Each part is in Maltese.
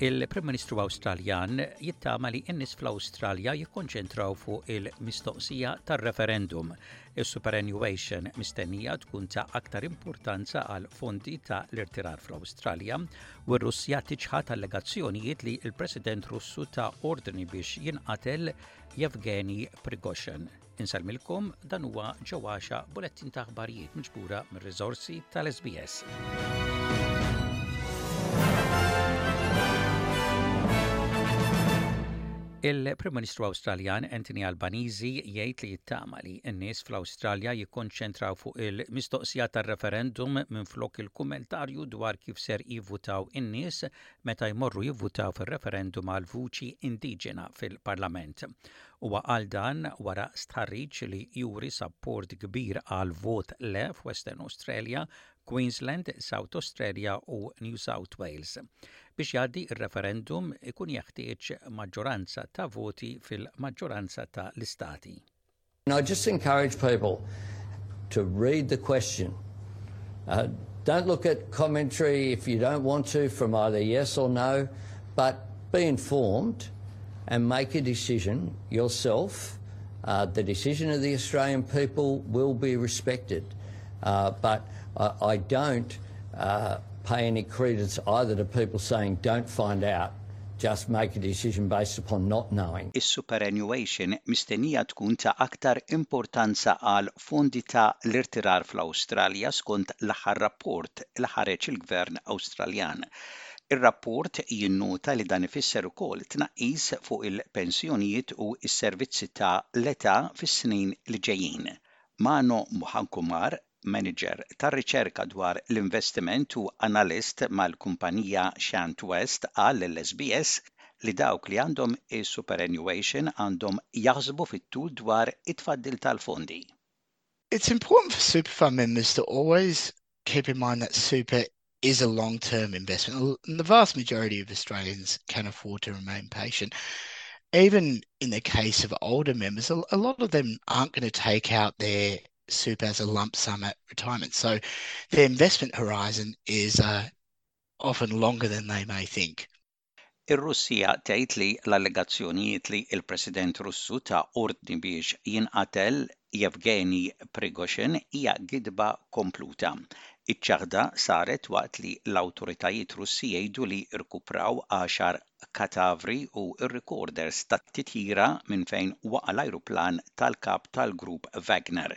Il-Prim Ministru Awstraljan jittama li n-nies fl-Awstralja jikkonċentraw fuq il-mistoqsija tar-referendum. Is-superannuation mistennija tkun ta' aktar importanza għal fondi ta' l-irtirar fl-Awstralja u r-Russja tiċħad allegazzjonijiet li l-President Russu ta' ordni biex jinqatel Yevgeny Prigozhin. Insalmilkom dan huwa ġewwaxa bulettin ta' aħbarijiet miġbura mir-riżorsi tal-SBS. Il-Prim Ministru Awstraljan Anthony Albanizi jgħid li jittama li n-nies fl-Awstralja jikkonċentraw fuq il-mistoqsija tar-referendum minflok il-kummentarju dwar kif ser jivvutaw in-nies meta jmorru jivvutaw fir-referendum għal vuċi indiġena fil-Parlament. Huwa qal dan wara stħarriġ li juri sapport kbir għal vot le f'Western Australia Queensland, South Australia u New South Wales. Biex jgħaddi r-referendum ikun jeħtieġ maġġoranza ta' voti fil-maġġoranza ta' l-istati. And I just encourage people to read the question. Uh, don't look at commentary if you don't want to from either yes or no, but be informed and make a decision yourself. Uh, the decision of the Australian people will be respected. Uh, but uh, I don't uh, pay any credence either to people saying don't find out, just make a decision based upon not knowing. Is-superannuation mistennija tkun ta' aktar importanza għal fondi ta' l-irtirar fl-Awstralja skont l-aħħar rapport li ħareġ il-Gvern Awstraljan. Ir-rapport jinnota li dan ifisser ukoll tnaqqis fuq il-pensjonijiet u s-servizzi ta' l-età fis-snin li ġejjin. Mano Mohankumar, Maniġer ta' riċerka dwar l-investiment u analist mal-kumpanija Shant West qal lill-SBS li dawk li għandhom is-superannuation għandhom jaħsbu fit-tul dwar it-tfaddil tal-fondi. It's important for super fund members to always keep in mind that super is a long term investment. And the vast majority of Australians can afford to remain patient. Even in the case of older members, a lot of them aren't going to take out their super as a lump sum at retirement. So their investment horizon is uh, often longer than they may think. Ir-Russija tgħid li l-allegazzjonijiet li l-President Russu ta ordni biex jinqatel Yevgeny Prigozhin hija gidba kompluta. Iċ-ċaħda saret waqt li l-awtoritajiet Russi jgħidu li rkupraw għaxar katavri u r-rikorders tat-titjira minn fejn waqa' l-ajruplan tal-kap tal-grupp Wagner,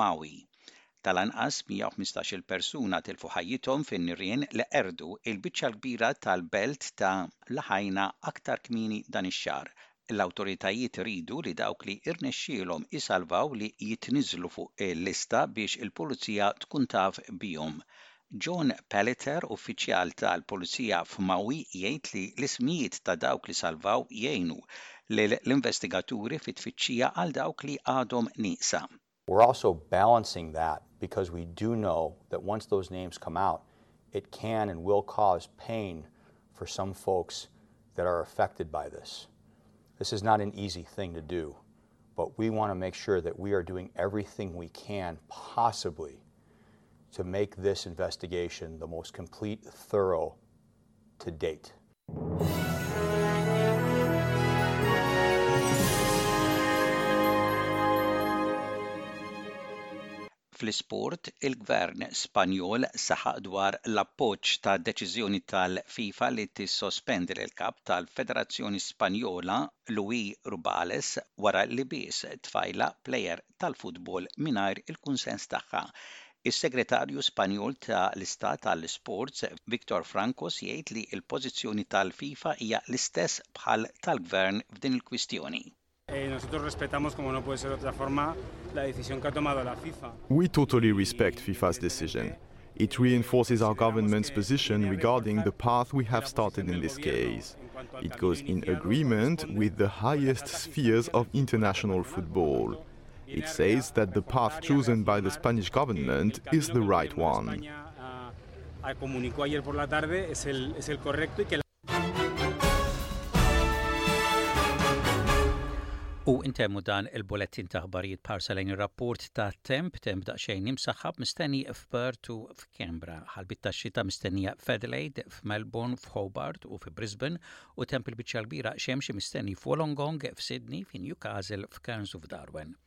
Maui. Tal-anqas 115-il persuna tilfu ħajjithom fin-nirien li qerdu l-biċċa l-kbira tal-belt ta' Lahaina aktar kmieni dan ix-xahar. L-awtoritajiet iridu li dawk li rnexxielhom isalvaw li jitniżżlu fuq lista biex il-pulizija tkun taf bihom. John Pelliter, uffiċjal tal-Pulizija f'Maui, jgħid li l-ismijiet ta' dawk li salvaw jgħinu lill-investigaturi fit-tfittxija għal dawk li għadhom nieqsa. We're also balancing that because we do know that once those names come out, it can and will cause pain for some folks that are affected by this. This is not an easy thing to do, but we want to make sure that we are doing everything we can possibly to make this investigation the most complete thorough to date. Fl-isport, il-Gvern Spanjol saħaq dwar l-appoġġ tad-deċiżjoni tal-FIFA li tissospendi lill-Kap tal-Federazzjoni Spanjola Luis Rubales wara li bies tfajla plejer tal-futbol mingħajr il-kunsens tagħha. Is-Segretarju Spanjol ta' l-Istat għall-Isports, Victor Francos jgħid li l-pożizzjoni tal-FIFA hija l-istess bħal tal-Gvern f'din il-kwistjoni. We totally respect FIFA's decision. It reinforces our government's position regarding the path we have started in this case. It goes in agreement with the highest spheres of international football. It says that the path chosen by the Spanish eh, government is the right one. Ah, ah, U intemmu dan il-bulettin ta' ħbarijiet parsa lejn ir-rapport ta' temp, temp daqsxejn imsaħħab mistenni f'Perth u f'Kembra, ħalbit ta' xita mistennija f'Adelaide, f'Melbourne, f'Hobart u fi Brisbane, u temp il-biċċa l-kbira xemxi mistenni f'Wolongong, f'Sydney, fi Newcastle, f'Cairns u f'Darwin.